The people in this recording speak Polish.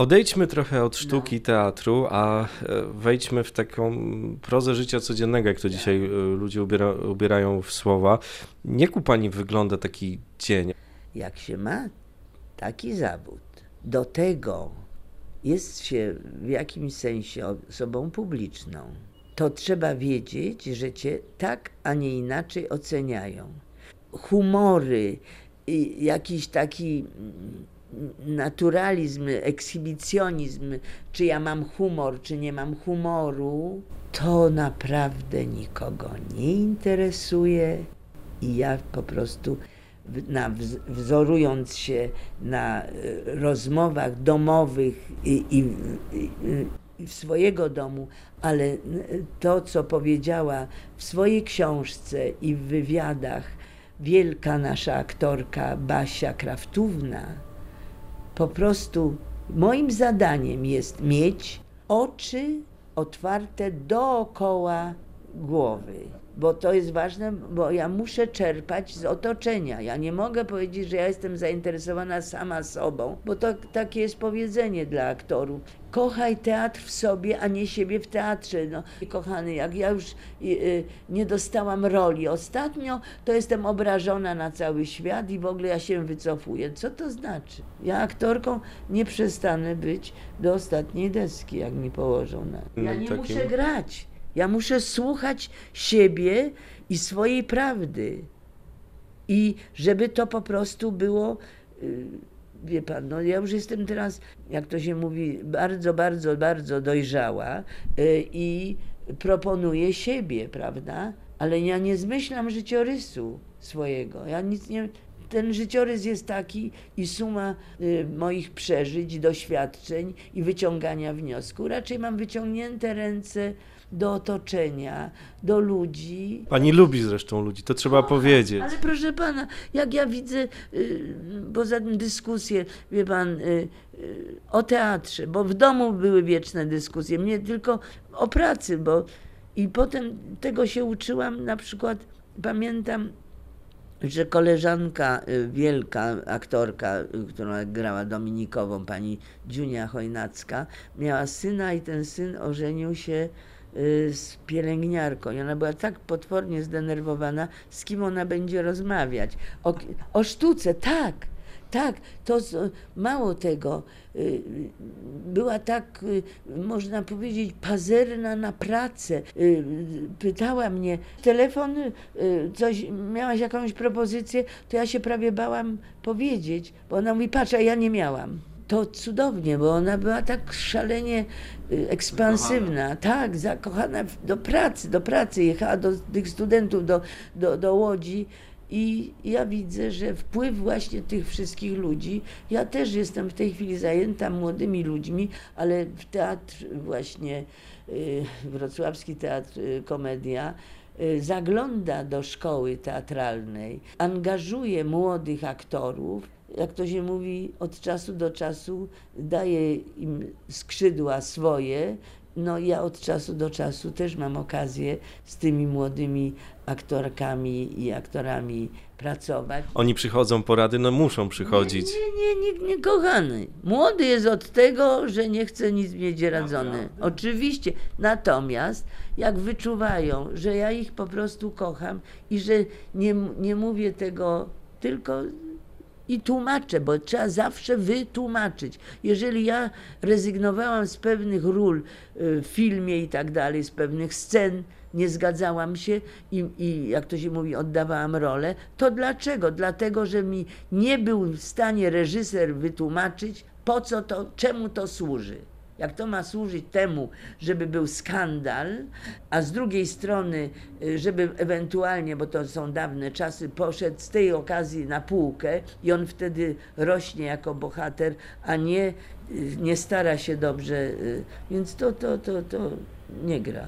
Odejdźmy trochę od sztuki teatru, a e, wejdźmy w taką prozę życia codziennego, jak to dzisiaj e, ludzie ubiera, ubierają w słowa. Jak u pani wygląda taki dzień? jak się ma taki zawód, do tego jest się w jakimś sensie osobą publiczną, to trzeba wiedzieć, że cię tak, a nie inaczej oceniają. Humory, jakiś taki mm, naturalizm, ekshibicjonizm, czy ja mam humor, czy nie mam humoru, to naprawdę nikogo nie interesuje i ja po prostu na, wz- wzorując się na e, rozmowach domowych i, i, i, swojego domu, ale n- to, co powiedziała w swojej książce i w wywiadach wielka nasza aktorka Basia Kraftówna, po prostu moim zadaniem jest mieć oczy otwarte dookoła głowy. Bo to jest ważne, bo ja muszę czerpać z otoczenia. Ja nie mogę powiedzieć, że ja jestem zainteresowana sama sobą, bo to takie jest powiedzenie dla aktorów. Kochaj teatr w sobie, a nie siebie w teatrze. No, kochany, jak ja już y, y, nie dostałam roli ostatnio, to jestem obrażona na cały świat i w ogóle ja się wycofuję. Co to znaczy? Ja aktorką nie przestanę być do ostatniej deski, jak mi położą na. Ja No, nie takim- muszę grać. Ja muszę słuchać siebie i swojej prawdy. I żeby to po prostu było, y, wie pan, no ja już jestem teraz, jak to się mówi, bardzo, bardzo, bardzo dojrzała y, i proponuję siebie, prawda? Ale ja nie zmyślam życiorysu swojego. Ja nic nie. Ten życiorys jest taki i suma y, moich przeżyć, doświadczeń i wyciągania wniosku. Raczej mam wyciągnięte ręce do otoczenia, do ludzi, Pani lubi zresztą ludzi, to trzeba powiedzieć. ale proszę pana, jak ja widzę, y, poza tym dyskusje, wie pan, y, y, o teatrze, bo w domu były wieczne dyskusje, mnie tylko o pracy, bo i potem tego się uczyłam, na przykład pamiętam, że koleżanka y, wielka, aktorka, y, która grała Dominikową, pani Dziunia Chojnacka, miała syna i ten syn ożenił się y, z pielęgniarką. I ona była tak potwornie zdenerwowana, z kim ona będzie rozmawiać. O, o sztuce, tak. Tak, to mało tego, y, była tak, y, można powiedzieć, pazerna na pracę. Y, Pytała mnie, telefon, coś, miałaś jakąś propozycję, to ja się prawie bałam powiedzieć, bo ona mówi, patrz, a ja nie miałam. To cudownie, bo ona była tak szalenie ekspansywna, tak, zakochana do pracy, do pracy, jechała do tych studentów do, do, do Łodzi i ja widzę, że wpływ właśnie tych wszystkich ludzi, ja też jestem w tej chwili zajęta młodymi ludźmi, ale w teatr właśnie, y, Wrocławski Teatr y, Komedia, y, zagląda do szkoły teatralnej, angażuje młodych aktorów, jak to się mówi, od czasu do czasu daje im skrzydła swoje. No ja od czasu do czasu też mam okazję z tymi młodymi aktorkami i aktorami pracować. Oni przychodzą porady, no muszą przychodzić. Nie, nie, nie, nie, kochany. Młody jest od tego, że nie chce nic mieć radzone. Oczywiście. Natomiast jak wyczuwają, że ja ich po prostu kocham i że nie, nie mówię tego tylko i tłumaczę, bo trzeba zawsze wytłumaczyć. Jeżeli ja rezygnowałam z pewnych ról y, w filmie i tak dalej, z pewnych scen, nie zgadzałam się i, i jak to się mówi, oddawałam rolę, to dlaczego? Dlatego, że mi nie był w stanie reżyser wytłumaczyć, po co to, czemu to służy. Jak to ma służyć temu, żeby był skandal, a z drugiej strony, y, żeby ewentualnie, bo to są dawne czasy, poszedł z tej okazji na półkę i on wtedy rośnie jako bohater, a nie, y, nie stara się dobrze, y, więc to, to, to, to nie gra.